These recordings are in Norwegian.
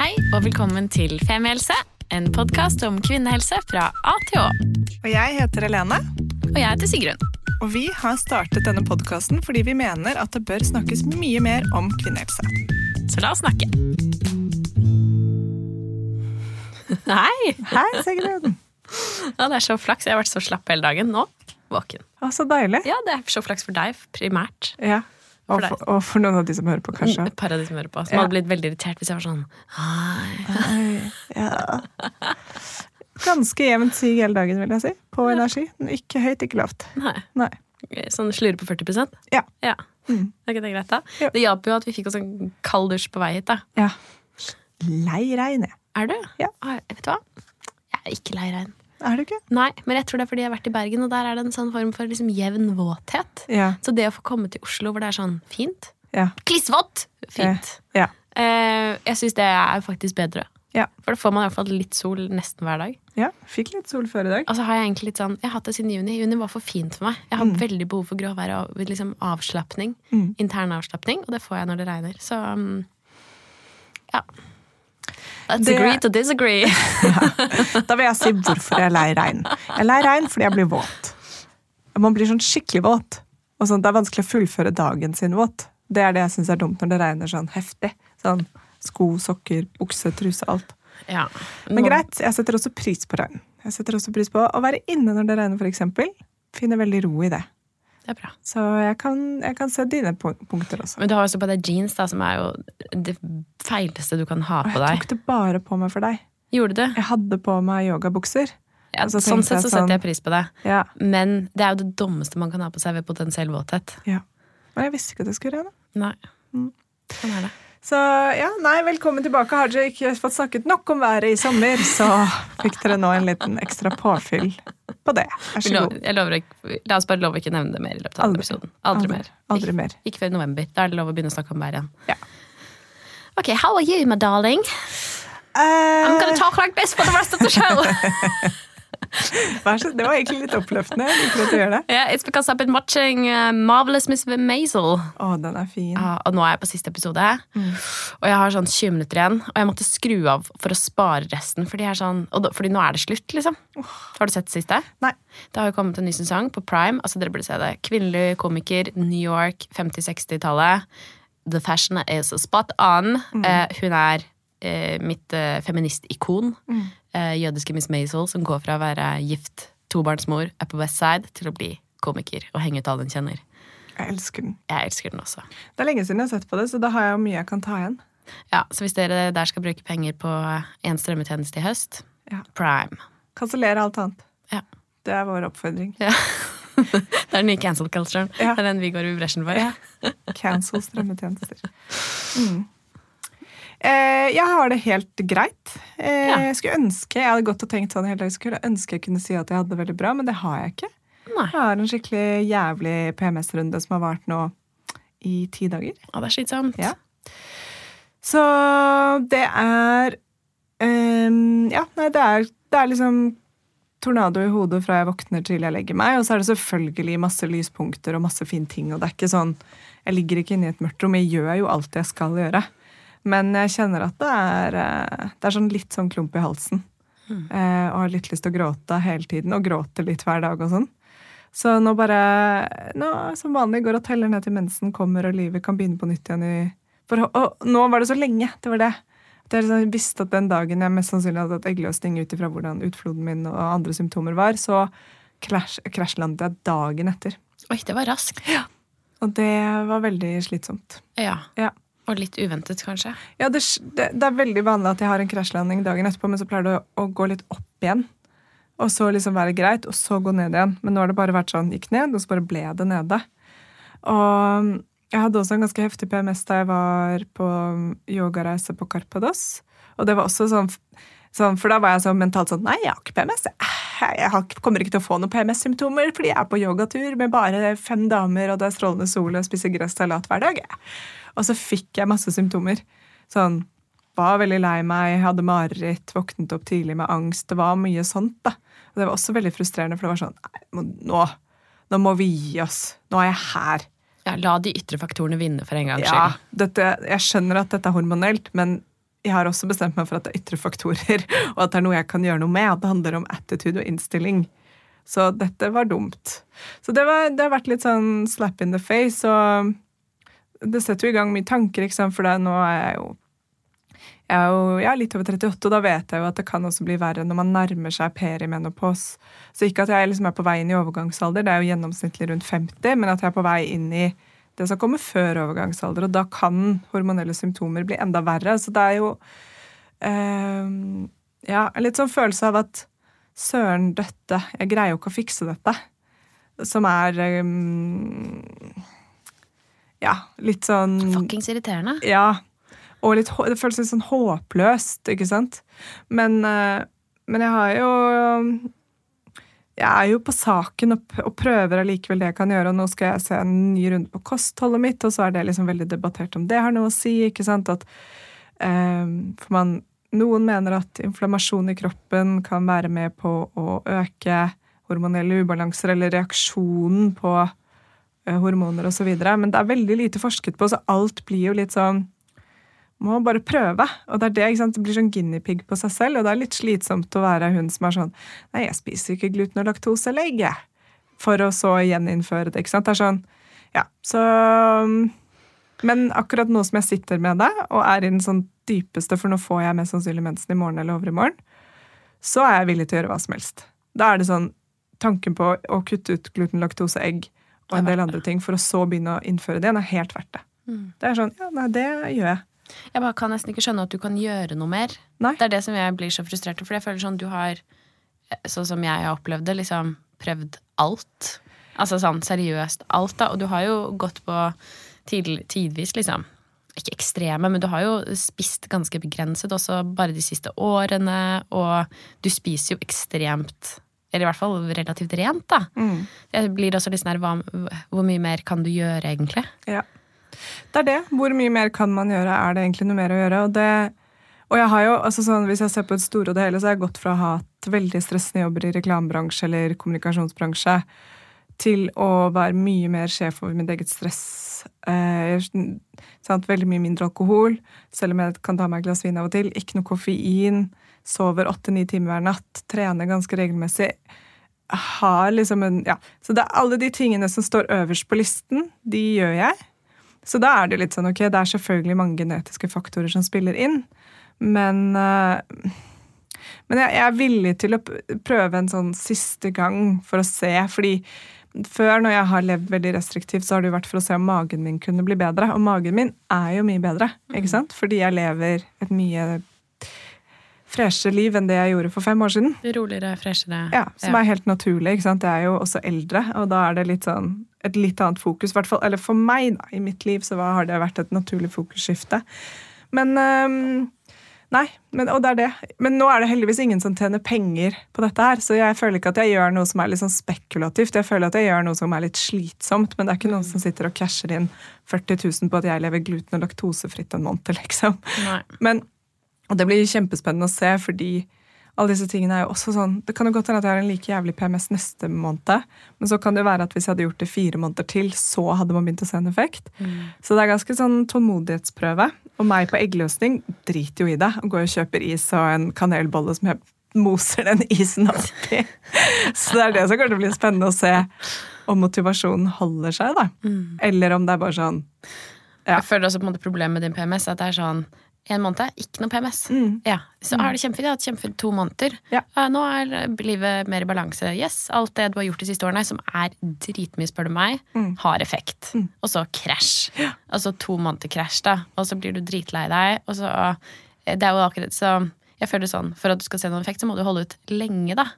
Hei og velkommen til Femihelse, en podkast om kvinnehelse fra A til Å. Og jeg heter Helene, Og jeg heter Sigrun. og vi har startet denne podkasten fordi vi mener at det bør snakkes mye mer om kvinnehelse. Så la oss snakke. Hei! Hei, Sigrun. Ja, det er så flaks. Jeg har vært så slapp hele dagen. Nå våken. Å, så deilig. Ja, det er så flaks for deg, primært. Ja. Og For og for noen av de som hører på, kanskje. Et par av de som hører på. Som Ja. hadde blitt veldig irritert hvis jeg var sånn Hei. Ja. Ganske jevnt sig hele dagen, vil jeg si. På energi. Ikke høyt, ikke lavt. Nei. Nei. Sånn slurve på 40% Ja. ja. Mm. Er ikke det greit, da? Jo. Det hjalp jo at vi fikk oss en kald dusj på vei hit, da. ja. Lei regn, jeg. Er du? Ja. Ah, Vet du hva? Jeg er ikke lei regn. Er du ikke? Nei, men jeg tror det er fordi jeg har vært i Bergen, og der er det en sånn form for liksom jevn våthet. Ja. Så det å få komme til Oslo hvor det er sånn fint Ja. Klissvått! Fint. Ja. Eh, jeg syns det er faktisk bedre. Ja. For da får man i hvert fall litt sol nesten hver dag. ja. Fikk litt sol før i dag. Og så har jeg egentlig litt sånn Jeg har hatt det siden juni. Juni var for fint for meg. Jeg har veldig behov for gråvær og liksom avslapning. Mm. Intern avslapning, og det får jeg når det regner. Så um, ja. Let's Det- agree to disagree. Da vil jeg si hvorfor jeg er lei regn. Jeg er lei regn fordi jeg blir våt. Man blir sånn skikkelig våt. Og sånn, Det er vanskelig å fullføre dagen sin våt. Det er det jeg syns er dumt når det regner sånn heftig. Sånn Sko, sokker, bukse, truse, alt. ja. Men greit, jeg setter også pris på regn. Jeg setter også pris på Å være inne når det regner, eksempel. Finner veldig ro i det. Det er bra. Så jeg kan, jeg kan se dine punkter også. Men du har også på deg jeans, da, som er jo det feileste du kan ha Og deg. jeg tok det bare på meg for deg. Gjorde du? Jeg hadde på meg yogabukser. Ja, så sånn sett så så setter sånn- jeg pris på det. Ja, Men det er jo det dummeste man kan ha på seg ved potensiell våthet. ja. Men jeg visste ikke at det skulle regne. Nei. Mm. Sånn er det. Så ja, nei, velkommen tilbake. Har dere ikke fått snakket nok om været i sommer, så fikk dere nå en liten ekstra påfyll på det. Vær så god. Ikke, la oss bare love ikke nevne det mer i løpet av Aldri. episoden. Aldri, mer. Aldri mer. Ikke før i november. Da er det lov å begynne å snakke om været igjen. Ja. Ok, how are you, my darling? I'm Eh, gonna talk like this for the rest of the show. det var egentlig litt oppløftende. Liker at du gjør det. yeah, it's because I've been watching uh, Marvelous Miss Maisel. Oh, den er fin. Ja, og nå er jeg på siste episode, og jeg har sånn 20 minutter igjen. Og jeg måtte skru av for å spare resten, fordi, sånn, da, fordi nå er det slutt, liksom. Har du sett det siste? Nei. Det har jo kommet en ny sesong på Prime. altså dere burde se det. Kvinnelig komiker, New York, 50-60-tallet. The fashion is spot on. Eh, hun er eh, mitt eh, feministikon. Eh, jødiske Miss Maisel, som går fra å være gift tobarnsmor er på West Side, til å bli komiker og henge ut alle hun kjenner. Jeg elsker den. Jeg elsker den også. Det er lenge siden jeg har sett på det, så da har jeg mye jeg kan ta igjen. Ja, Så hvis dere der skal bruke penger på én strømmetjeneste i høst, Ja. Prime. Kansellere alt annet. Ja. Det er vår oppfordring. ja. det er den nye cancel culturen. Ja. Det er den vi går i bresjen for. Cancel strømmetjenester. Mm. Eh, jeg har det helt greit. Eh. Jeg skulle ønske jeg hadde gått og tenkt sånn hele dagen, skulle ønske jeg kunne si at jeg hadde det veldig bra, men det har jeg ikke. Nei. Jeg har en skikkelig jævlig PMS-runde som har vart nå i ti dager. Ja, det er slitsomt. Ja. Så det er um, Ja, nei, det er, det er liksom tornado i hodet fra jeg våkner til jeg legger meg. Og så er det selvfølgelig masse lyspunkter og masse fine ting. Og det er ikke sånn Jeg ligger ikke inne i et mørkt rom. Jeg gjør jo alt jeg skal gjøre. Men jeg kjenner at det er, eh, det er sånn litt sånn klump i halsen. Mm. og har litt lyst til å gråte hele tiden. Og gråter litt hver dag og sånn. Så nå bare nå, Som vanlig går og teller ned til mensen kommer, og livet kan begynne på nytt igjen i for, Og nå var det så lenge! Det var det. At jeg liksom visste at den dagen jeg mest sannsynlig hadde hatt eggløsning ut ifra hvordan utfloden min og andre symptomer var, så krasj- krasjlandet jeg dagen etter. Oi, det var raskt. Og det var veldig slitsomt. Ja. Ja. Og litt uventet, kanskje. Ja, det, det, det er veldig vanlig at jeg har en krasjlanding dagen etterpå, men så pleier det å, å gå litt opp igjen. Og så liksom være greit, og så gå ned igjen. Men nå har det bare vært sånn, gikk ned, og så bare ble det nede. Og jeg hadde også en ganske heftig PMS da jeg var på yogareise på Karpados. Og det var også sånn, sånn For da var jeg så mentalt sånn Nei, jeg har ikke PMS. Jeg, jeg kommer ikke til å få noen PMS-symptomer fordi jeg er på yogatur med bare fem damer, og det er strålende sol, og spiser gresssalat hver dag. Og så fikk jeg masse symptomer. Sånn var veldig lei meg, hadde mareritt, våknet opp tidlig med angst. Det var mye sånt, da. Og det var også veldig frustrerende, for det var sånn Nei, nå, nå må vi gi oss. Nå er jeg her. Ja, La de ytre faktorene vinne for en gangs Ja, dette, jeg skjønner at dette er hormonelt, men jeg har også bestemt meg for at det er ytre faktorer, og at det er noe jeg kan gjøre noe med. At det handler om attitude og innstilling. Så dette var dumt. Så det, var, det har vært litt sånn slap in the face, og det setter jo i gang mye tanker, ikke sant? for det, nå er jeg jo jeg er jo ja, litt over 38, og da vet jeg jo at det kan også bli verre når man nærmer seg perimenopos. Så ikke at jeg liksom er på vei inn i overgangsalder, det er jo gjennomsnittlig rundt 50, men at jeg er på vei inn i det som kommer før overgangsalder, og da kan hormonelle symptomer bli enda verre. Så det er jo eh, ja, en litt sånn følelse av at søren døtte, jeg greier jo ikke å fikse dette. Som er eh, Ja, litt sånn Fuckings irriterende. Ja. Og litt, det føles litt sånn håpløst, ikke sant? Men, uh, men jeg har jo Jeg er jo på saken og, prøver allikevel det jeg kan gjøre, og nå skal jeg se en ny runde på kostholdet mitt, og så er det liksom veldig debattert om det har noe å si, ikke sant? At, um, for man noen mener at inflammasjon i kroppen kan være med på å øke hormonelle ubalanser eller reaksjonen på hormoner osv. Men det er veldig lite forsket på, så alt blir jo litt sånn Må bare prøve. Og det er det, ikke sant? det blir sånn guinea pig på seg selv, og det er litt slitsomt å være hun som er sånn Nei, jeg spiser ikke gluten og laktose eller egg, For å så gjeninnføre det. ikke sant? Det er sånn Ja, så Men akkurat nå som jeg sitter med det, og er i den sånn dypeste, for nå får jeg mest sannsynlig mensen i morgen eller overmorgen, så er jeg villig til å gjøre hva som helst. Da er det sånn tanken på å kutte ut gluten, laktose, egg og en del andre ting for å så begynne å innføre det, den er helt verdt det. Mm. Det er sånn, ja, nei, det gjør jeg. Jeg bare kan nesten ikke skjønne at du kan gjøre noe mer. Nei. Det er det som jeg blir så frustrert for jeg føler sånn du har, sånn som jeg har opplevd det, liksom prøvd alt. Altså sånn seriøst alt, da. Og du har jo gått på tid, tidvis, liksom ikke ekstreme, men du har jo spist ganske begrenset også bare de siste årene. Og du spiser jo ekstremt eller i hvert fall relativt rent, da. Mm. Jeg blir også litt sånn her, Hvor mye mer kan du gjøre, egentlig? Ja. Det er det. Hvor mye mer kan man gjøre? Er det egentlig noe mer å gjøre? Og, det, og jeg har jo, altså sånn, Hvis jeg ser på et store og det hele, så har jeg gått fra å ha hatt veldig stressende jobber i reklamebransje eller kommunikasjonsbransje til å være mye mer sjef over mitt eget stress. Eh, sant? Veldig mye mindre alkohol, selv om jeg kan ta meg et glass vin av og til. Ikke noe koffein. Sover åtte-ni timer hver natt. Trener ganske regelmessig. Har liksom en Ja. Så det er alle de tingene som står øverst på listen, de gjør jeg. Så da er det litt sånn, ok, det er selvfølgelig mange genetiske faktorer som spiller inn, men uh, men jeg, er villig til å prøve en sånn siste gang for å se, fordi før, når jeg har levd veldig restriktivt, så har det jo vært for å se om magen min kunne bli bedre. Og magen min er jo mye bedre, ikke mm. sant? Fordi jeg lever et mye freshere liv enn det jeg gjorde for fem år siden. Roligere, freshere. Ja, Som er helt naturlig. ikke sant? Jeg er jo også eldre, og da er det litt sånn et litt annet fokus. fall, Eller for meg, da, i mitt liv, så har det vært et naturlig fokusskifte. Men um, Nei, men, og det er det. Men nå er det heldigvis ingen som tjener penger på dette her, så jeg føler ikke at jeg gjør noe som er litt sånn spekulativt. Jeg føler at jeg gjør noe som er litt slitsomt, men det er ikke noen som sitter og casher inn 40 000 på at jeg lever gluten- og laktosefritt en måned, liksom. Nei. Men, og det blir kjempespennende å se, fordi alle disse tingene er jo også sånn Det kan jo godt hende at jeg har en like jævlig PMS neste måned, men så kan det jo være at hvis jeg hadde gjort det fire måneder til, så hadde man begynt å se en effekt. Mm. Så det er ganske sånn tålmodighetsprøve. Og meg på eggløsning driter jo i det og går og kjøper is og en kanelbolle som jeg moser den isen oppi. så det er det som kommer til å bli spennende å se om motivasjonen holder seg, da. Mm. Eller om det er bare sånn ja. Jeg føler også på en måte problemet med din PMS at det er sånn en måned, ikke noe PMS. Mm. Ja, Så er det kjempefint. Jeg har hatt kjempefint to måneder. Ja. Nå er livet mer i balanse. Yes, alt det du har gjort de siste årene, som er dritmye, spør du meg, mm. har effekt. Mm. Og så krasj. Ja. Altså to måneder krasj, da. Og så blir du dritlei deg. Og så Det er jo akkurat så Jeg føler sånn, for at du skal se noen effekt, så må du holde ut lenge, da.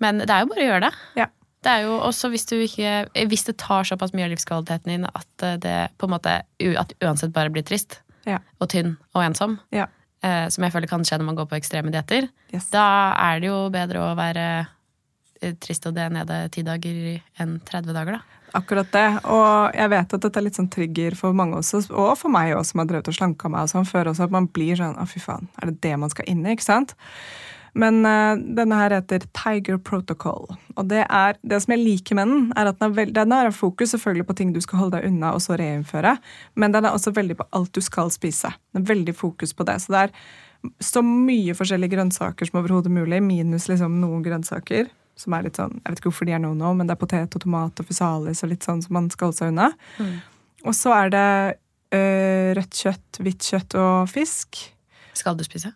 Men det er jo bare å gjøre det. Ja. Det er jo også hvis du ikke Hvis det tar såpass mye av livskvaliteten din at det på en måte At uansett bare blir trist, ja. og tynn og ensom, Ja. eh, som jeg føler kan skje når man går på ekstreme dietter, Yes. da er det jo bedre å være eh, trist og det nede ti dager enn 30 dager, da. Akkurat det. Og jeg vet at dette er litt sånn trigger for mange også, og for meg også, som har drevet og slanka meg og sånn før også, at man blir sånn å fy faen, er det det man skal inn i? ikke sant? Men uh, denne her heter Tiger Protocol. Og det, er, det som jeg liker med den, er at den, er veld, den har fokus selvfølgelig på ting du skal holde deg unna og så reinnføre, men den er også veldig på alt du skal spise. Den er veldig fokus på det. Så det er så mye forskjellige grønnsaker som overhodet mulig, minus liksom noen grønnsaker. Som er litt sånn, Jeg vet ikke hvorfor de er noe nå, men det er potet og tomat og fysalis og litt sånn som man skal holde seg unna. Mm. Og så er det ø, rødt kjøtt, hvitt kjøtt og fisk. Skal du spise?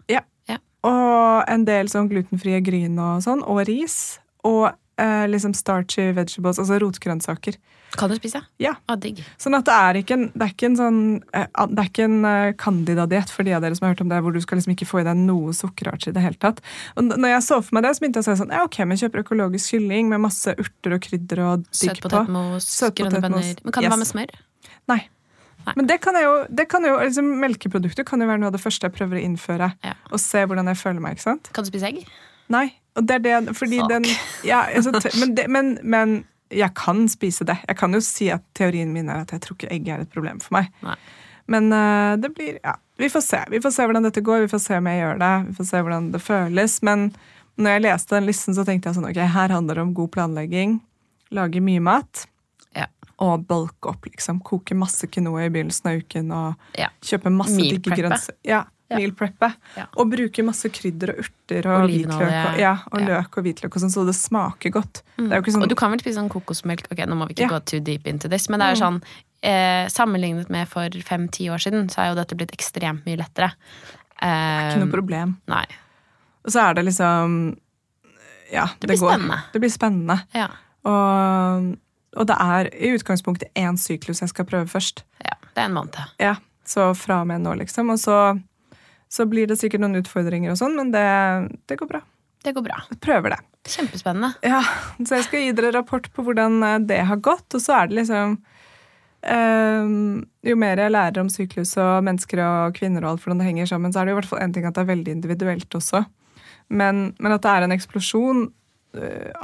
Og en del sånn glutenfrie gryn og sånn, og ris. Og eh, liksom starchy vegetables, altså rotgrønnsaker. Kan du spise? Ja. Ah, digg. Sånn at det er ikke en, det er ikke en sånn eh, Det er ikke en eh, candida-diett for de av dere som har hørt om det, hvor du skal liksom ikke få i deg noe sukkerart i det hele tatt. Og når jeg så for meg det, så begynte jeg å si sånn Ja, ok, men kjøper økologisk kylling med masse urter og krydder og digg på. Søtpotetmos, Søt grønne bønner. Men kan det Yes. være med smør? Nei. Nei. Men det kan jeg jo, det kan jo liksom, Melkeprodukter kan jo være noe av det første jeg prøver å innføre. Ja. Og se hvordan jeg føler meg. ikke sant? Kan du spise egg? Nei. Og det er det, fordi Fuck. den ja, altså, men, det, men, men jeg kan spise det. Jeg kan jo si at teorien min er at jeg tror ikke egg er et problem for meg. Nei. Men uh, det blir Ja, vi får se. Vi får se hvordan dette går, vi får se om jeg gjør det. Vi får se hvordan det føles. Men når jeg leste den listen, så tenkte jeg sånn Ok, her handler det om god planlegging. Lage mye mat. Og bulke opp, liksom. Koke masse quinoa i begynnelsen av uken. Og Ja. kjøpe masse digge grønnsaker. Ja, Ja. meal preppe. Ja. Og bruke masse krydder og urter og hvitløk. Og, ja, og løk og hvitløk og sånn, så det smaker godt. Det er jo ikke sånn Og du kan vel spise sånn kokosmelk? Ok, nå må vi ikke gå too deep into this, men det er jo sånn eh, Sammenlignet med for fem-ti år siden, så er jo dette blitt ekstremt mye lettere. Eh, ikke noe problem. Nei. Og så er det liksom Ja, Det blir går. spennende. Det blir spennende. Ja. Og, og det er i utgangspunktet én syklus jeg skal prøve først. ja. Det er en måned. Ja, Så fra og med nå, liksom. Og så, så blir det sikkert noen utfordringer og sånn, men det, det går bra. Det går bra. Jeg prøver det. Kjempespennende. Ja, Så jeg skal gi dere rapport på hvordan eh, det har gått, og så er det liksom eh, Jo mer jeg lærer om syklus og mennesker og kvinner og alt hvordan det henger sammen, så er det jo i hvert fall en ting at det er veldig individuelt også. Men, men at det er en eksplosjon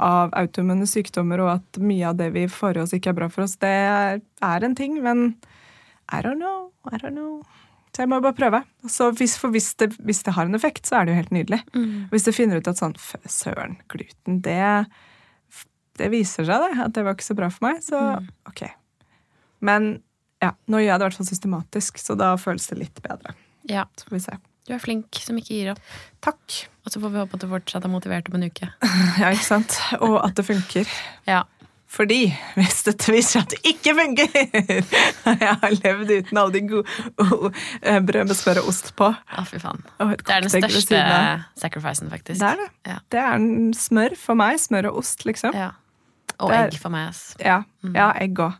av autoimmune sykdommer, og at mye av det vi får i oss, ikke er bra for oss, det er, en ting, men I don't know. I don't know. Så jeg må bare prøve. Så hvis, for hvis det, hvis det har en effekt, så er det jo helt nydelig. Hvis du finner ut at sånn "F- Søren, gluten, det, det viser seg, det. At det var ikke så bra for meg. Så ok. Men ja, nå gjør jeg det i hvert fall systematisk, så da føles det litt bedre. Ja. Så får vi se. Du er flink som ikke gir opp. Takk. Og så får vi håpe at du fortsatt er motivert om en uke. Ja, ikke sant? Og at det funker. Ja. Fordi hvis dette viser at det ikke funker Jeg har levd uten alle de gode oh, eh, brød med smør og ost på. Å, fy faen. Det er den største sacrificen, faktisk. Det er det. Ja. Det er en smør for meg. Smør og ost, liksom. Ja. Og er- egg for meg, ass. Ja, ja egg òg.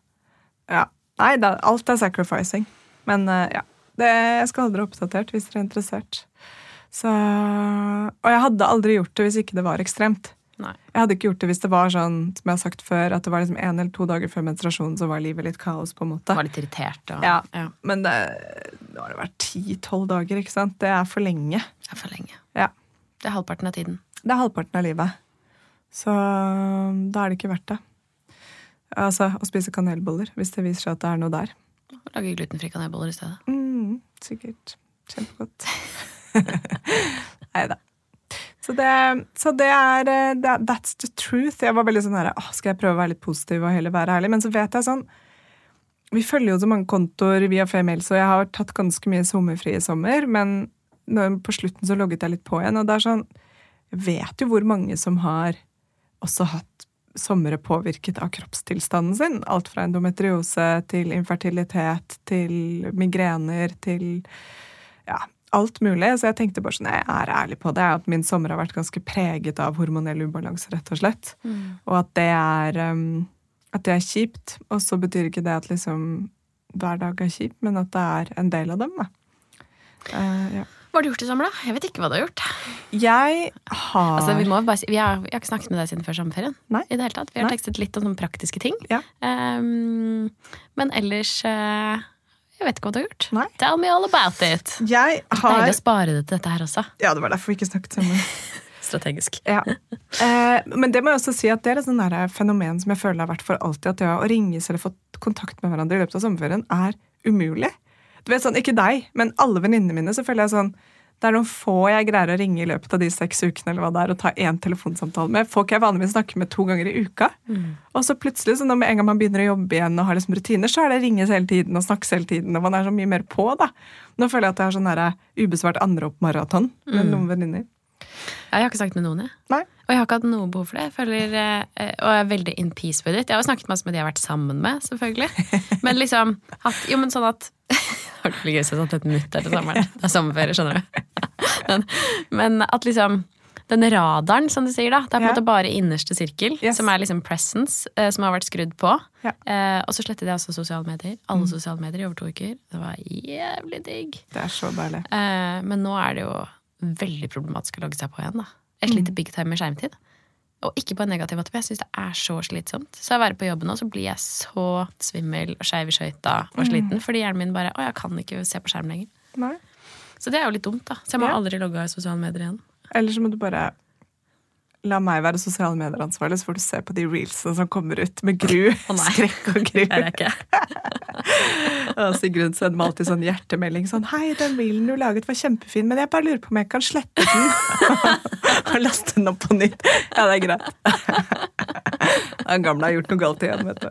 Ja. Nei, da, alt er sacrificing. Men eh, ja. Det, jeg skal holde dere oppdatert hvis dere er interessert. Så, og jeg hadde aldri gjort det hvis ikke det var ekstremt. Nei. Jeg hadde ikke gjort det hvis det var sånn som jeg har sagt før, at det var liksom en eller to dager før menstruasjonen så var livet litt kaos. på en måte. Var litt irritert og Ja. ja. Men det, nå har det vært ti-tolv dager, ikke sant? Det er for lenge. Det er for lenge. Ja. Det er halvparten av tiden. Det er halvparten av livet. Så da er det ikke verdt det. Altså å spise kanelboller, hvis det viser seg at det er noe der. Lage glutenfri kanelboller i stedet. Sikkert. Kjempegodt. Nei da. Så det, så det er det, er That's the truth. Jeg var veldig sånn her åh, Skal jeg prøve å være litt positiv og heller være ærlig? Men så vet jeg sånn Vi følger jo så mange kontoer via FML, så jeg har tatt ganske mye sommerfri i sommer. Men når, på slutten så logget jeg litt på igjen, og det er sånn Jeg vet jo hvor mange som har også hatt somre påvirket av kroppstilstanden sin. Alt fra endometriose til infertilitet til migrener til ja, alt mulig. Så jeg tenkte bare sånn, jeg er ærlig på det, at min sommer har vært ganske preget av hormonell ubalanse, rett og slett. Og at det er um, at det er kjipt. Og så betyr ikke det at liksom hver dag er kjip, men at det er en del av dem. Da. Uh, ja. Hva har du gjort i sommer, da? Jeg vet ikke hva du har gjort. Jeg har Altså, vi må bare vi har, vi, har ikke snakket med deg siden før sommerferien. Nei. I det hele tatt. Vi har Nei. tekstet litt om sånne praktiske ting. Ja. Um, men ellers uh, Jeg vet ikke hva du har gjort. Nei. Tell me all about it. Jeg har... Deilig å spare det til dette her også. Ja, det var derfor vi ikke snakket sammen. Strategisk. Ja. Eh, men det må jeg også si at det er et sånn fenomen som jeg føler har vært for alltid. At det å ringes eller få kontakt med hverandre i løpet av sommerferien er umulig. Du vet sånn, Ikke deg, men alle venninnene mine. så føler jeg sånn, Det er noen få jeg greier å ringe i løpet av de seks ukene eller hva det er, og ta én telefonsamtale med. Folk jeg vanligvis snakker med to ganger i uka. Og så plutselig, så når med en gang man begynner å jobbe igjen og har liksom rutiner, så er det ringes hele tiden og snakkes hele tiden, og man er så mye mer på, da. Nå føler jeg at jeg har sånn her ubesvart anrop-maraton med noen venninner. Jeg har ikke snakket med noen, jeg. Nei. Og jeg har ikke hatt noe behov for det. Jeg føler, eh, og jeg er veldig in peace with it. Jeg har jo snakket masse med de jeg har vært sammen med, selvfølgelig. Men liksom at, Jo, men sånn at Det hadde vært gøy hvis jeg satt et minutt der til sommeren. Det er sommerferie, skjønner du. Men, men at liksom den radaren, som du sier, da. Det er på en Ja. måte bare innerste sirkel, Yes. som er liksom presence, eh, som har vært skrudd på. Ja. Eh, og så slettet jeg også sosiale medier. Alle sosiale medier i over to uker. Det var jævlig digg. Det er så deilig. Eh, men nå er det jo veldig problematisk å logge seg på igjen. da. Et lite big time med skjermtid. Og ikke på en negativ måte, for jeg syns det er så slitsomt. Så jeg være på jobben nå, så blir jeg så svimmel og skeiv i skøyta og sliten. Fordi hjernen min bare Å, jeg kan ikke se på skjerm lenger. Nei. Så det er jo litt dumt, da. Så jeg må Ja. aldri logge av i sosiale medier igjen. Eller så må du bare la meg være sosiale medier-ansvarlig, så får du se på de reelsene som kommer ut med gru. Oh, Skrekk og Det gru. er jeg ikke. Og Sigrun sender meg alltid sånn hjertemelding sånn Hei, den reelen du laget var kjempefin, men jeg bare lurer på om jeg kan slette den. og laste den opp på nytt. Ja, det er greit. Den gamle har gjort noe galt igjen, vet du.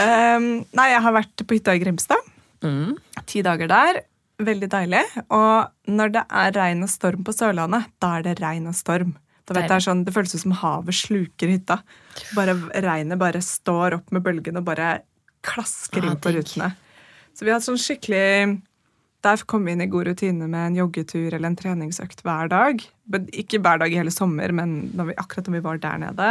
Um, nei, jeg har vært på hytta i Grimstad. Mm. Ti dager der. Veldig deilig. Og når det er regn og storm på Sørlandet, da er det regn og storm. Det, er sånn, det føles ut som havet sluker hytta. Bare Regnet bare står opp med bølgene og bare klasker Ah, inn på rutene. Så vi har hatt sånn skikkelig Der kom vi inn i god rutine med en joggetur eller en treningsøkt hver dag. Ikke hver dag i hele sommer, men når vi, akkurat når vi var der nede.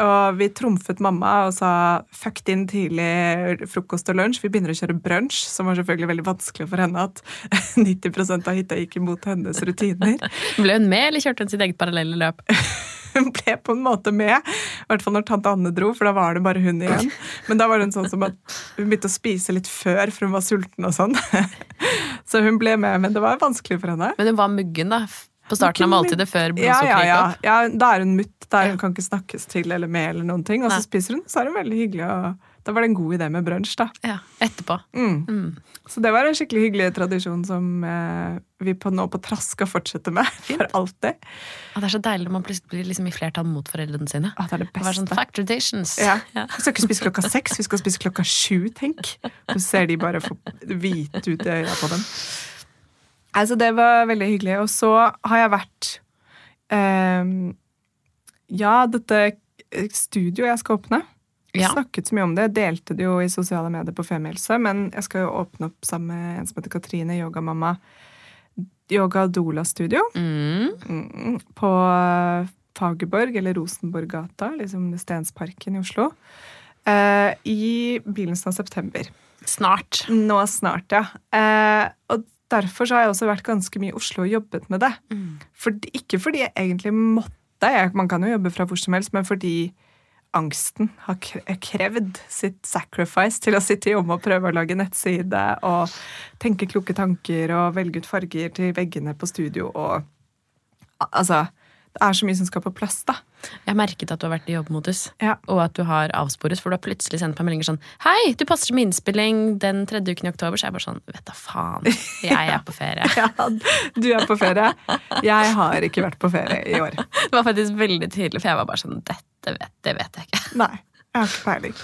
Og vi trumfet mamma og sa fuck din tidlig frokost og lunsj. Vi begynner å kjøre brunsj, som var selvfølgelig veldig vanskelig for henne at 90% av hytta gikk imot hennes rutiner. Ble hun med, eller kjørte hun sitt eget parallelle løp? Hun ble på en måte med, i hvert fall når tante Anne dro, for da var det bare hun igjen. Men da var hun sånn som at hun begynte å spise litt før, for hun var sulten og sånn. Så hun ble med, men det var vanskelig for henne. Men hun var muggen, da. På starten av måltidet, før Ja, blodsukkeret ja, ja. opp. ja. Da er hun mutt. Ja. hun kan ikke snakkes til eller med, eller noen ting. Og så spiser hun, så er hun veldig hyggelig. Og da var det en god idé med brunsj, da. Ja, etterpå. Mm. Mm. Så det var en skikkelig hyggelig tradisjon som eh, vi på nå på trass skal fortsette med for alltid. Og det er så deilig når man plutselig blir liksom i flertall mot foreldrene sine. Ah, det er det Det var sånn Fact traditions. Ja. Ja. Vi skal ikke spise klokka seks, vi skal spise klokka sju, tenk. Så ser de bare hvite ut i øya på dem. Altså, det var veldig hyggelig. Og så har jeg vært ehm, Ja, dette studioet jeg skal åpne. Jeg Ja. snakket så mye om det. Jeg delte det jo i sosiale medier på Femihelse, men jeg skal jo åpne opp sammen med en som heter Katrine, yogamamma, Yoga Dola-studio. Mm. Mm, på Fagerborg, eller Rosenborggata, liksom Stensparken i Oslo. Eh, I begynnelsen av september. Snart. Nå snart, ja. Eh, og derfor så har jeg også vært ganske mye i Oslo og jobbet med det. Mm. Fordi, ikke fordi jeg egentlig måtte, jeg, man kan jo jobbe fra hvor som helst, men fordi angsten har kre- krevd sitt sacrifice til å sitte i jobb og prøve å lage nettside og tenke kloke tanker og velge ut farger til veggene på studio og Altså, det er så mye som skal på plass, da. Jeg merket at du har vært i jobbmodus, Ja. og at du har avsporet. For du har plutselig sendt meg meldinger sånn Hei, du passer med innspilling den tredje uken i oktober. Så jeg er bare sånn Vet da faen. Jeg er på ferie. Ja, du er på ferie. Jeg har ikke vært på ferie i år. Det var faktisk veldig tydelig, for jeg var bare sånn Dette vet, det vet jeg ikke. Nei, jeg har ikke peiling.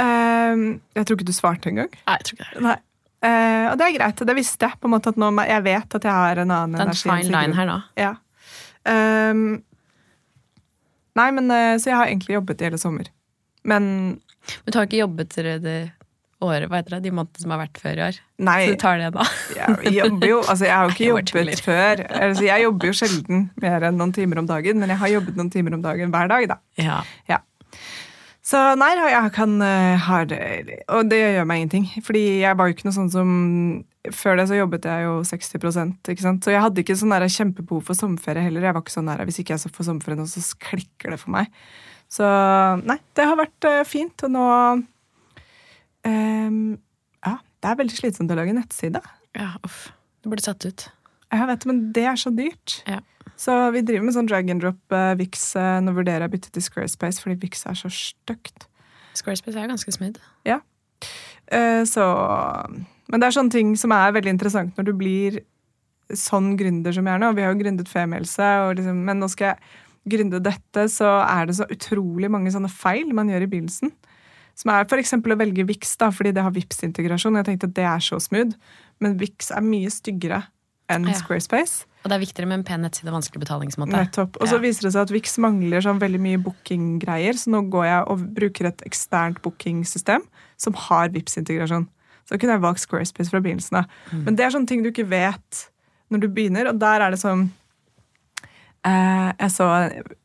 Ehm, jeg tror ikke du svarte engang. Nei, jeg tror ikke det. Nei. Uh, og det er greit, det visste jeg. på en måte at nå, Jeg vet at jeg har en annen Det er en energi. fine line her nå. Ja. Ehm, nei, men eh, Så jeg har egentlig jobbet i hele sommer. Men Men du har ikke jobbet det året, hva heter det, de månedene som har vært før i år? nei, Så du tar det da? jeg jobber jo Altså, jeg har jo ikke jobbet før. Altså, jeg jobber jo sjelden mer enn noen timer om dagen, men jeg har jobbet noen timer om dagen hver dag, da. Ja. Ja. Så nei, jeg kan eh, ha det Og det gjør meg ingenting. Fordi jeg var jo ikke noe sånn som Før det så jobbet jeg jo 60 ikke sant? Så jeg hadde ikke sånn der kjempebehov for sommerferie heller. Jeg var ikke sånn der, Hvis ikke jeg så får sommerferie nå, så klikker det for meg. Så nei, det har vært eh, fint. Og nå um, Ja, det er veldig slitsomt å lage nettside. ja, uff. Du burde satt ut. Jeg vet, men det er så dyrt. Ja. Så vi driver med sånn drag and drop uh, Vix. Uh, nå vurderer jeg å bytte til Squarespace, fordi Vix er så stygt. Squarespace er jo ganske smooth. Uh, så Men det er sånne ting som er veldig interessant når du blir sånn gründer som jeg er nå. Vi har jo gründet Femihelse, liksom, men nå skal jeg gründe dette, så er det så utrolig mange sånne feil man gjør i begynnelsen. Som er f.eks. å velge Vix, da, fordi det har Vipps-integrasjon. Jeg tenkte at det er så smooth, men Vix er mye styggere enn Ja. Squarespace. Og det er viktigere med en pen nettside og vanskelig betalingsmåte. Nettopp. Og så Ja. viser det seg at Vix mangler sånn veldig mye bookinggreier, så nå går jeg og bruker et eksternt bookingsystem som har vips integrasjon Så da kunne jeg valgt Squarespace fra begynnelsen av. Mm. Men det er sånne ting du ikke vet når du begynner, og der er det sånn jeg så,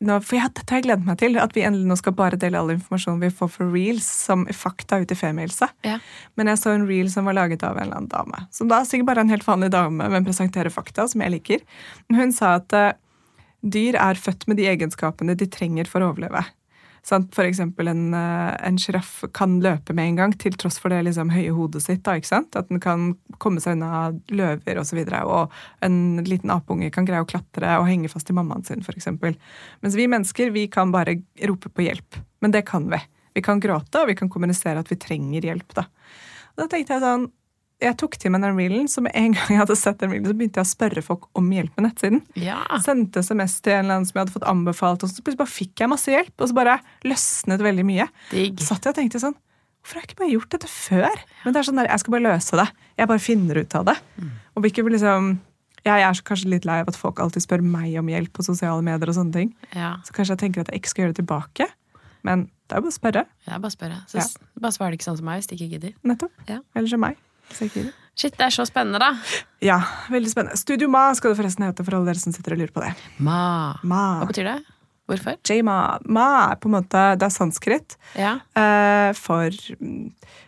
nå, for jeg, Dette har jeg gledet meg til, at vi endelig nå skal bare dele all informasjonen vi får for reels som fakta ut i Femihelse. Ja. Men jeg så en reel som var laget av en eller annen dame. Som da er sikkert bare en helt vanlig dame, men presenterer fakta, som jeg liker. Hun sa at uh, dyr er født med de egenskapene de trenger for å overleve. For eksempel en, eh, sjiraff kan løpe med en gang, til tross for det liksom, høye hodet sitt. Da? At den kan komme seg unna løver osv. Og, så og en liten apeunge kan greie å klatre og henge fast i mammaen sin, f.eks. Mens vi mennesker vi kan bare rope på hjelp. Men det kan vi. Vi kan gråte, og vi kan kommunisere at vi trenger hjelp. Da, da tenkte jeg sånn jeg tok til meg den reelen, så med en gang jeg hadde sett den reelen, så begynte jeg å spørre folk om hjelp med nettsiden. Ja. Sendte SMS til en eller annen som jeg hadde fått anbefalt, og så plutselig bare fikk jeg masse hjelp. Og så bare løsnet veldig mye. Digg. Så satt jeg og tenkte sånn Hvorfor har jeg ikke bare gjort dette før? Men det er sånn der, jeg skal bare løse det. Jeg bare finner ut av det. Og vil ikke liksom Jeg er kanskje litt lei av at folk alltid spør meg om hjelp på sosiale medier. og sånne ting. Ja. Så kanskje jeg tenker at jeg ikke skal gjøre det tilbake. Men det er jo bare å spørre. Ja, bare spørre. Så ja. Bare svar det ikke sånn som meg hvis de ikke gidder. Nettopp. Ja. Eller som meg. Shit, det er så spennende, da. Ja, veldig spennende. Studio Ma skal det forresten hete for alle dere som sitter og lurer på det. Ma. Ma. Hva betyr det? Hvorfor? J-ma. Ma er på en måte Det er sanskrit Ja. uh, for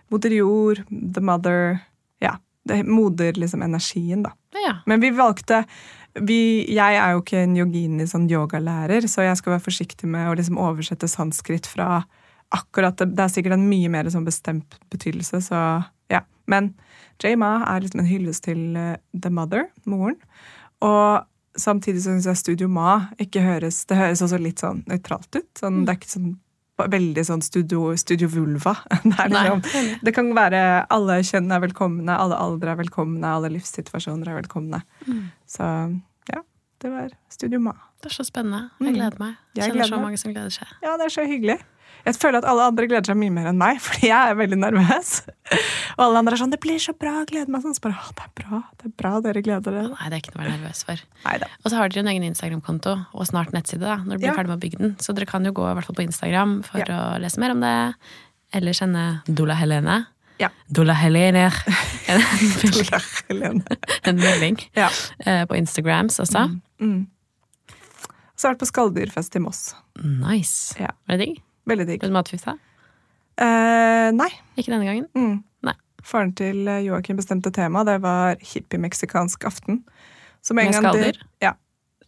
moder jord, the mother Ja. Det moder liksom energien, da. ja. Men vi valgte vi, Jeg er jo ikke en yogini sånn yogalærer, så jeg skal være forsiktig med å liksom oversette sanskrit fra akkurat det. Det er sikkert en mye mer sånn bestemt betydelse, så ja. Men J-ma er liksom en hyllest til eh, the mother, moren. Og samtidig så syns jeg Studio Ma ikke høres Det høres også litt sånn nøytralt ut. Sånn, Det er ikke sånn veldig sånn studio, studio vulva. Det, liksom, det kan være alle kjønn er velkomne, alle aldre er velkomne, alle livssituasjoner er velkomne. Så ja, det var Studio Ma. Det er så spennende. Jeg Mm. gleder meg. Jeg Kjenner gleder så mange som gleder seg. Ja, det er så hyggelig. Jeg føler at alle andre gleder seg mye mer enn meg, fordi jeg er veldig nervøs. Og alle andre er sånn 'Det blir så bra, gleder meg'. Sånn, så bare, «Å, det er bra, det er bra dere gleder dere. Nei, det er ikke noe å være nervøs for. Neida. Og så har dere en egen Instagram-konto og snart nettside da, når dere blir Ja. ferdig med å bygge den. Så dere kan jo gå i hvert fall på Instagram for Ja. å lese mer om det. Eller kjenne Dola Helene. Ja. Dola Helene. En, Tulla, Helene. en melding Ja. eh, på Instagrams også. Mm. Så har jeg vært på skalldyrfest i Moss. Nice. Ja. Var det digg? Veldig digg. Ble du matforgifta? Eh, nei. Ikke denne gangen? Mm. Nei. Faren til eh, Joakim bestemte tema. Det var hippie-meksikansk aften. Med gang det- Ja.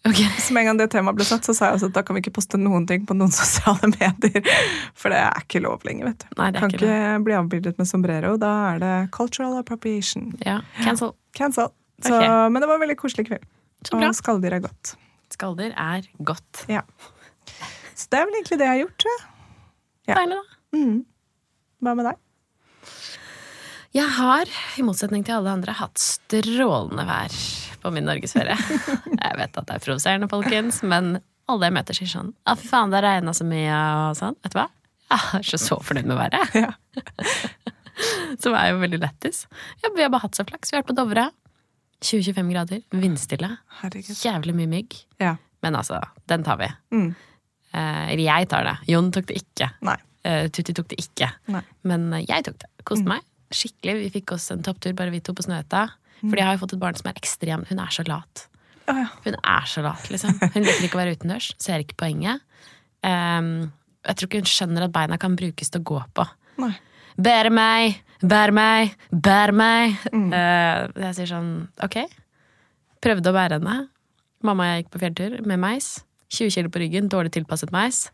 Ok. Så med en gang det temaet ble satt, så sa jeg også at da kan vi ikke poste noen ting på noen sosiale medier. For det er ikke lov lenger, vet du. Nei, det kan ikke ikke bli avbildet med sombrero. Da er det cultural appropriation. Ja, cancel. Cancel. Så, Ok. Men det var en veldig koselig kveld. Så. Og skalldyr er godt. Skalldyr er godt. Ja. Så det er vel egentlig det jeg har gjort. tror jeg. Ja. Deilig, da. Mm. Hva med deg? Jeg har, i motsetning til alle andre, hatt strålende vær på min norgesferie. Jeg vet at det er provoserende, folkens, men alle jeg møter, sier sånn Ja, fy faen, det regna så mye, og sånn. Vet du hva? Jeg er så så fornøyd med været. Ja. Som er jo veldig lættis. Ja, vi har bare hatt så flaks. Vi har vært på Dovre. 20-25 grader, vindstille. Herregud. Jævlig mye mygg. Ja. Men altså, den tar vi. Mm. Eh, Eller jeg tar det. Jon tok det ikke. Nei. Eh, Tutti tok det ikke. Nei. Men eh, jeg tok det. Koste meg skikkelig. Vi fikk oss en topptur, bare vi to på Snøhetta. Fordi jeg har jo fått et barn som er ekstrem. Hun er så lat. Oh, ja. Hun er så lat, liksom. Hun liker ikke å være utendørs. Ser ikke poenget. Um, jeg tror ikke hun skjønner at beina kan brukes til å gå på. Nei. Bære meg, bær meg, bær meg. Eh, jeg sier sånn, ok. Prøvde å bære henne. Mamma og jeg gikk på fjelltur med meis. 20 kilo på ryggen, dårlig tilpasset meis.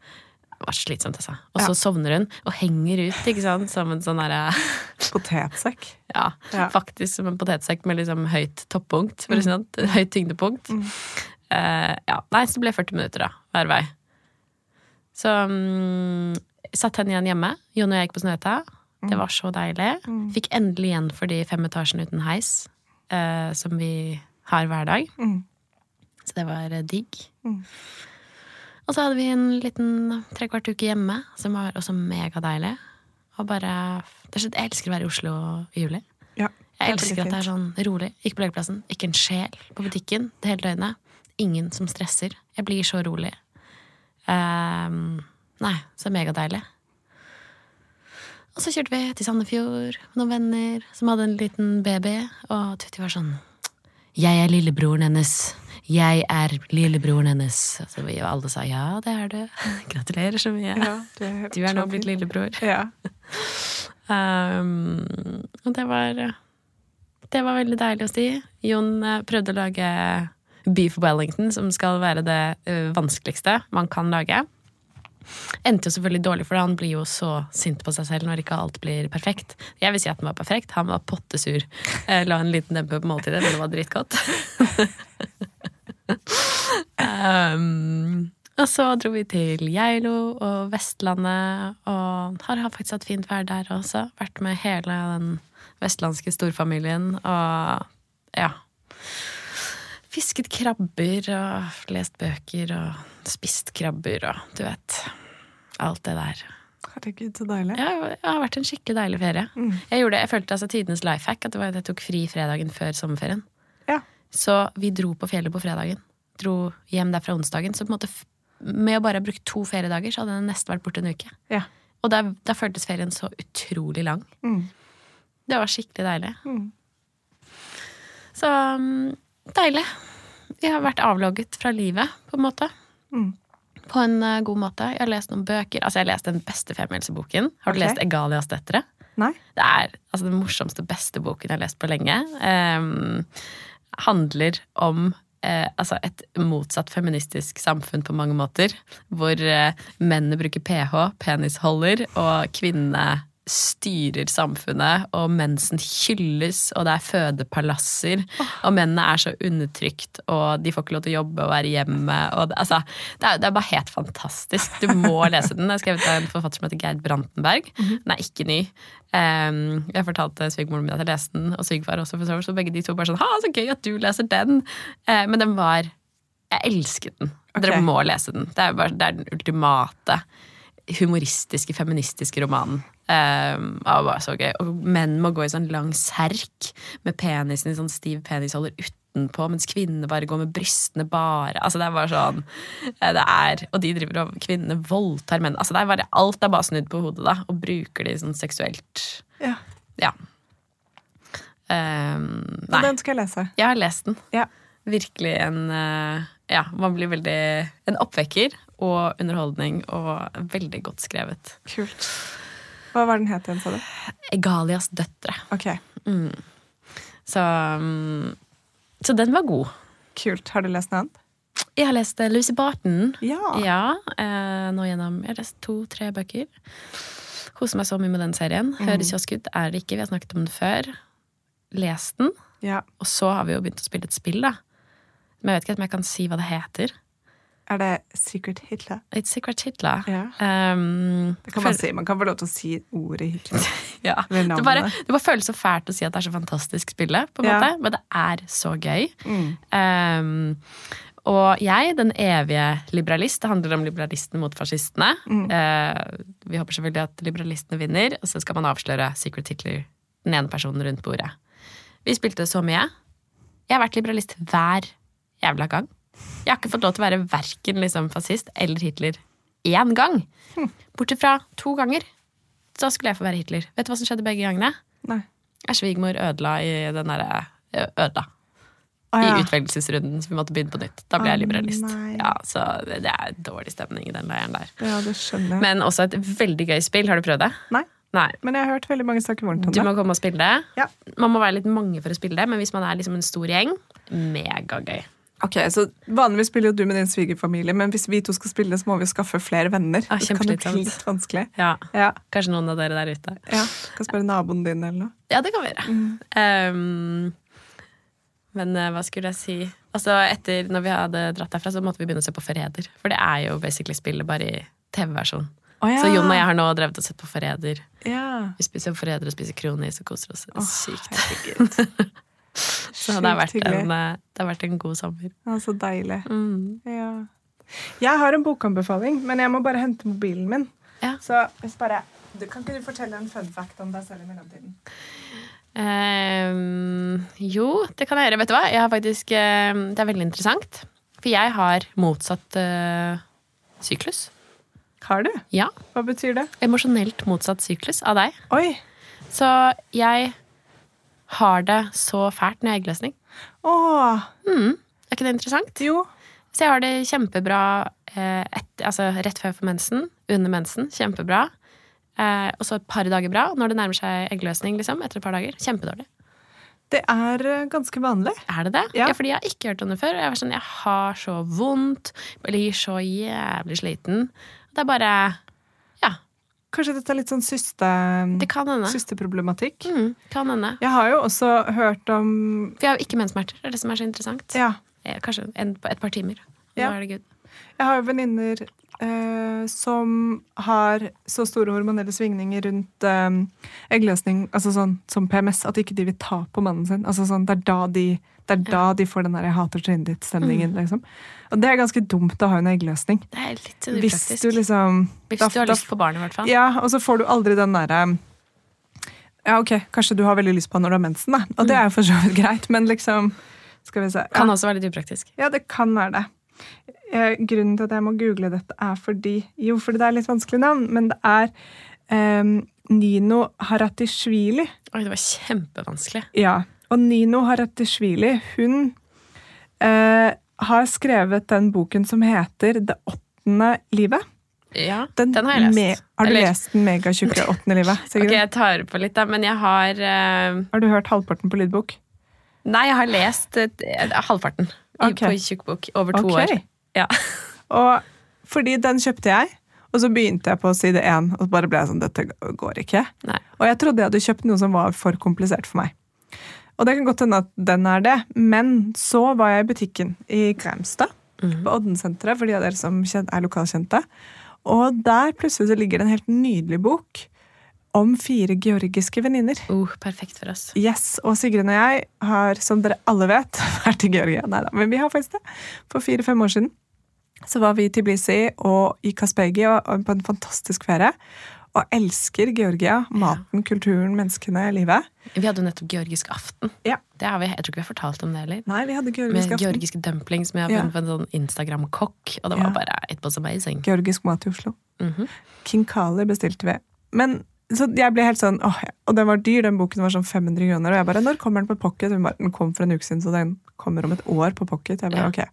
Det var slitsomt, altså. Og så Ja. sovner hun og henger ut, ikke sant, som en sånn derre Potetsekk. Ja, Ja. faktisk som en potetsekk med liksom høyt toppunkt. For sånn, Høyt tyngdepunkt. Eh, ja, Nei, så det ble 40 minutter, da, hver vei. Så um, satt henne igjen hjemme. Jon og jeg gikk på Snøhetta. Det var så deilig. Fikk endelig igjen for de fem etasjene uten heis, uh, som vi har hver dag. Mm. Så det var eh, digg. Mm. Og så hadde vi en liten trekvart uke hjemme, som var også megadeilig. Og bare er Jeg elsker å være i Oslo i juli. Ja, Jeg er elsker at det er sånn rolig. Ikke på lekeplassen. Ikke en sjel på butikken det hele døgnet. Ingen som stresser. Jeg blir så rolig. Um, nei, så megadeilig. Og så kjørte vi til Sandefjord med noen venner som hadde en liten baby. Og Tutti var sånn Jeg er lillebroren hennes. Jeg er lillebroren hennes. Så vi alle sa ja, det er du. Gratulerer så mye. Ja, er Du er nå blitt lillebror. Ja. Um, og det var Det var veldig deilig å si. Jon eh, prøvde å lage beef wellington, som skal være det eh, vanskeligste man kan lage. Endte jo selvfølgelig dårlig, for han blir jo så sint på seg selv når ikke alt blir perfekt. Jeg vil si at den var perfekt. Han var pottesur. Jeg la en liten dempe på måltidet, men det var dritgodt. Um, og så dro vi til Geilo og Vestlandet, og har faktisk hatt fint vær der også. Vært med hele den vestlandske storfamilien og ja. Fisket krabber og lest bøker og spist krabber og du vet. Alt det der. Herregud, så deilig. Ja, det har vært en skikkelig deilig ferie. Mm. Jeg gjorde jeg følte altså tidenes life hack at det var at jeg tok fri fredagen før sommerferien. Så vi dro på fjellet på fredagen. Dro hjem derfra onsdagen. Så på en måte med å bare ha brukt to feriedager, så hadde den nesten vært borte en uke. Ja. Og da, da føltes ferien så utrolig lang. Mm. Det var skikkelig deilig. Mm. Så mm, deilig. Vi har vært avlogget fra livet, på en måte. Mm. På en uh, god måte. Jeg har lest noen bøker. Altså, jeg har lest den beste femmilseboken. Har du okay. lest Egalias døtre? Nei? Det er altså, den morsomste, beste boken jeg har lest på lenge. Ehm, handler om eh, altså et motsatt feministisk samfunn på mange måter. Hvor eh, mennene bruker ph, penisholder, og kvinnene styrer samfunnet, og mensen hylles, og det er fødepalasser, og mennene er så undertrykt, og de får ikke lov til å jobbe og være hjemme. Og det, altså, det, er, det er bare helt fantastisk. Du må lese den. Jeg er skrevet av en forfatter som heter Geir Brantenberg. Den er ikke ny. Um, jeg fortalte svigermoren min at jeg leste den, og svigerfar også, for så vidt, så begge de to bare sånn Ha, så gøy at du leser den! Uh, men den var Jeg elsket den. Dere må lese den. Det er, bare, det er den ultimate humoristiske, feministiske romanen. Um, det var så gøy. Og menn må gå i sånn lang serk med penisen i sånn stiv penisholder utenpå, mens kvinnene bare går med brystene bare. Altså det er bare sånn eh, det er, Og de driver og Kvinnene voldtar menn. Altså det er bare, alt er bare snudd på hodet, da, og bruker de sånn seksuelt. Ja. Ja. Um, nei, den skal jeg lese. jeg har lest den. Ja. Virkelig en uh, Ja, man blir veldig En oppvekker og underholdning, og veldig godt skrevet. Kult. Hva var den het igjen, sa du? Egalias døtre. Ok, Så, mm, så den var god. kult. Har du lest noe annet? Jeg har lest eh, Lucy Barton. Ja. Ja, eh, nå gjennom Jeg har lest to-tre bøker. Koser meg så mye med den serien. Høres kiosk ut, er det ikke. Vi har snakket om den før. Les den. Ja. Og så har vi jo begynt å spille et spill, da. Men jeg vet ikke om jeg kan si hva det heter. Er det Secret Hitler? It's Secret Hitler. Ja. Um, Det kan man si. Man kan få lov til å si ordet Hitler. Ja. Det, bare, det bare føles så fælt å si at det er så fantastisk spille, på en Ja. måte. men det er så gøy. Mm. Um, og jeg, den evige liberalist, det handler om liberalistene mot fascistene. Mm. Uh, vi håper selvfølgelig at liberalistene vinner, og så skal man avsløre Secret Hitler, den ene personen rundt bordet. Vi spilte så mye. Jeg har vært liberalist hver jævla gang. Jeg har ikke fått lov til å være verken liksom, fascist eller Hitler én gang. Hm. Bortsett fra to ganger. Så skulle jeg få være Hitler. Vet du hva som skjedde begge gangene? Nei. Jeg Svigermor ødela i den derre Ødela Å, i ja. utvelgelsesrunden, så vi måtte begynne på nytt. Da ble ah, jeg liberalist. Ja, så det det er dårlig stemning i den leiren der. ja, det skjønner jeg. Men også et veldig gøy spill. Har du prøvd det? Nei. Nei. Men jeg har hørt veldig mange snakke varmt om Du må komme og spille det. Ja. Man må være litt mange for å spille det, men hvis man er liksom en stor gjeng, megagøy. Ok, så Vanligvis spiller jo du med din svigerfamilie, men hvis vi to skal spille, så må vi jo skaffe flere venner. Ah, det kan bli litt vanskelig. Ja. Ja, Kanskje noen av dere der ute. ja. Kan spørre naboen din eller noe. Ja, det kan vi gjøre. Um, men eh, hva skulle jeg si Altså, etter når vi hadde dratt derfra, så måtte vi begynne å se på Forræder. For det er jo basically spillet, bare i TV-versjon. Oh, ja. Så Jon og jeg har nå drevet og sett på Forræder. Ja. Vi spiser Forræder og spiser kronis og koser oss Oh, sykt. Så det har, vært en, eh, det har vært en god sommer. Ja, så deilig. Mm. Ja. Jeg har en bokanbefaling, men jeg må bare hente mobilen min. Ja. Så hvis bare du, Kan ikke du fortelle en fun fact om deg selv i mellomtiden? Um, jo, det kan jeg gjøre. Vet du hva? Jeg har faktisk, eh, det er veldig interessant. For jeg har motsatt uh, syklus. Har du? Ja. Hva betyr det? Emosjonelt motsatt syklus av deg. Oi! Så jeg har det så fælt når jeg har eggløsning. Åh, Mm. Er ikke det interessant? jo. Så jeg har det kjempebra eh, et, altså rett før får mensen, under mensen. Kjempebra. Eh, og så et par dager bra. Når det nærmer seg eggløsning, liksom, etter et par dager. Kjempedårlig. Det er eh, ganske vanlig. Er det det? Ja. fordi jeg har ikke hørt om det før. Jeg var sånn, jeg har så vondt, blir så jævlig sliten. Det er bare Ja, Kanskje dette er litt sånn syste, det kan hende. systeproblematikk. Mm, kan hende. Jeg har jo også hørt om For jeg har jo ikke menssmerter. Det er det som er så interessant. Ja. Eh, Kanskje en, et par timer. Ja. Da er det good. Jeg har jo venninner eh, som har så store hormonelle svingninger rundt eh, eggløsning, altså sånn som PMS, at ikke de vil ta på mannen sin. Altså sånn, det er da de, er da de får den der 'jeg hater trynet ditt'-stemningen. Mm. liksom. Og det er ganske dumt å ha en eggløsning. Det er litt Hvis du liksom Hvis du har da- lyst på barn, i hvert fall. Ja, og så får du aldri den derre Ja, ok, kanskje du har veldig lyst på når du har mensen, da. Og det er jo for så vidt greit, men liksom Skal vi se. Ja. Kan også være litt upraktisk. Ja, det kan være det. Eh, grunnen til at jeg må google dette, er fordi Jo, fordi det er litt vanskelig navn, men det er um, Nino Haratishvili. Oi, det var kjempevanskelig. Ja. Og Nino Haratishvili, hun uh, har skrevet den boken som heter Det åttende livet. Ja, Den, den, har jeg lest. Me- har du Eller- lest den megatjukke Åttende livet? Sigrid? Ok, jeg tar på litt, da, men jeg har uh... Har du hørt halvparten på lydbok? Nei, jeg har lest eh, halvparten i, Ok. på tjukkbok over to okay. år. Ja. Og fordi den kjøpte jeg, og så begynte jeg på side én, og bare ble jeg sånn Dette går ikke. Nei. Og jeg trodde jeg hadde kjøpt noe som var for komplisert for meg. Og det kan godt hende at den er det, men så var jeg i butikken i Grimstad, Mm. på Oddensenteret, for de av dere som er lokalkjente. Og der plutselig så ligger det en helt nydelig bok om fire georgiske venninner. Oh, perfekt for oss. Yes, Og Sigrun og jeg har, som dere alle vet, vært i Georgia. Neida, men vi har faktisk det. For fire-fem år siden så var vi i Tbilisi og i Kaspegi og, og på en fantastisk ferie. Og elsker Georgia. Maten, kulturen, menneskene, livet. Vi hadde jo nettopp georgisk aften. Ja. Det har vi, jeg tror ikke vi har fortalt om det heller. Nei, vi hadde Med georgisk aften. georgiske dumplings som jeg har Ja. funnet på en sånn Instagram-kokk. Og det var Ja. bare It was amazing. Georgisk mat i Oslo. Mhm. King Kali bestilte vi. Men så jeg ble helt sånn, åh, Og den var dyr, den boken var sånn 500 kroner. Og jeg bare, når kommer den på pocket? Hun bare, Den kom for en uke siden, så den kommer om et år på pocket. Jeg bare, Ja. ok.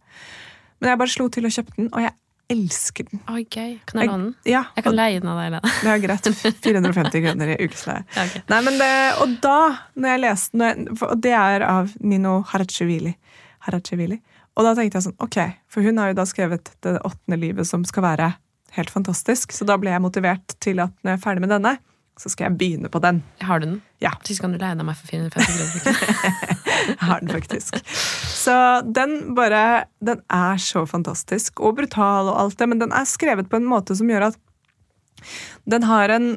Men jeg bare slo til og kjøpte den, og jeg elsker den. Oi, gøy. Kan jeg låne den? Ja, Jeg kan leie den av deg, Da. Det er greit. 450 kroner i ukesleie. Ja, okay. Nei, men det, og da, når jeg leste den, Og det er av Nino. Harachevili. Og da tenkte jeg sånn, ok, for hun har jo da skrevet Det åttende livet som skal være helt fantastisk. Så da ble jeg motivert til at når jeg er ferdig med denne, så skal jeg begynne på den. Har du den? Ja. Så kan du av meg for 450 kroner. Jeg har den faktisk. Så den bare Den er så fantastisk og brutal og alt det, men den er skrevet på en måte som gjør at den har en,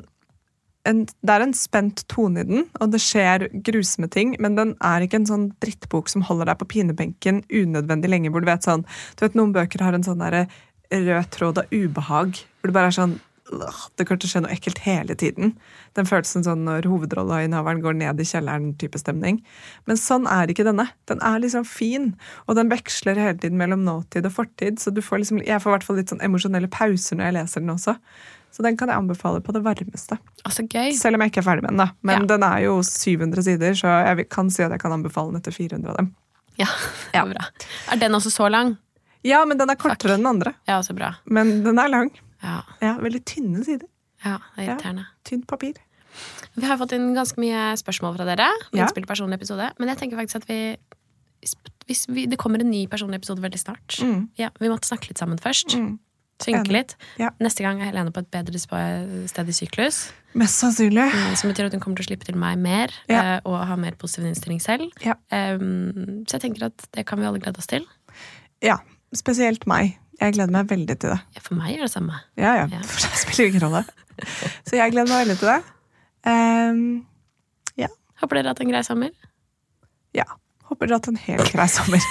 en Det er en spent tone i den, og det skjer grusomme ting, men den er ikke en sånn drittbok som holder deg på pinebenken unødvendig lenge, hvor du vet sånn Du vet noen bøker har en sånn der rød tråd av ubehag, hvor det bare er sånn «Åh, det kommer til å skje noe ekkelt hele tiden. Den følelsen sånn når hovedrolleinnehaveren går ned i kjelleren-type stemning. Men sånn er ikke denne. Den er liksom fin, og den veksler hele tiden mellom nåtid og fortid. Så du får liksom, jeg får i hvert fall litt sånn emosjonelle pauser når jeg leser den også. Så den kan jeg anbefale på det varmeste. Altså, gøy. Selv om jeg ikke er ferdig med den. da. Men Ja. den er jo 700 sider, så jeg kan si at jeg kan anbefale den etter 400 av dem. Ja, det er bra. Er den også så lang? Ja, men den er kortere enn den andre. Ja, så bra. Men den er lang. Ja, Ja, Veldig tynne sider. ja det er Ja. Tynt papir. Vi har fått inn ganske mye spørsmål fra dere. Ja. Episode. Men jeg tenker faktisk at vi hvis vi, Det kommer en ny personlig episode veldig snart. Mm. Ja, Vi måtte snakke litt sammen først. Mm. Synke litt. Ja. Neste gang er Helene på et bedre sted i syklus. Mest sannsynlig. eh, Som betyr at hun kommer til å slippe til meg mer Ja. eh, og ha mer positiv innstilling selv. Ja. Um, så jeg tenker at det kan vi alle glede oss til. Ja, spesielt meg. Jeg gleder meg veldig til det. Ja, for meg er det samme. Ja, ja. Ja. For det spiller ingen rolle. Så jeg gleder meg veldig til det. Ehm, Håper dere har hatt en grei sommer. ja. Håper dere har hatt en helt grei sommer.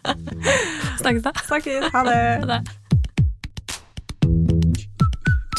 Snakkes da. Snakkes. Ha det. Ha det.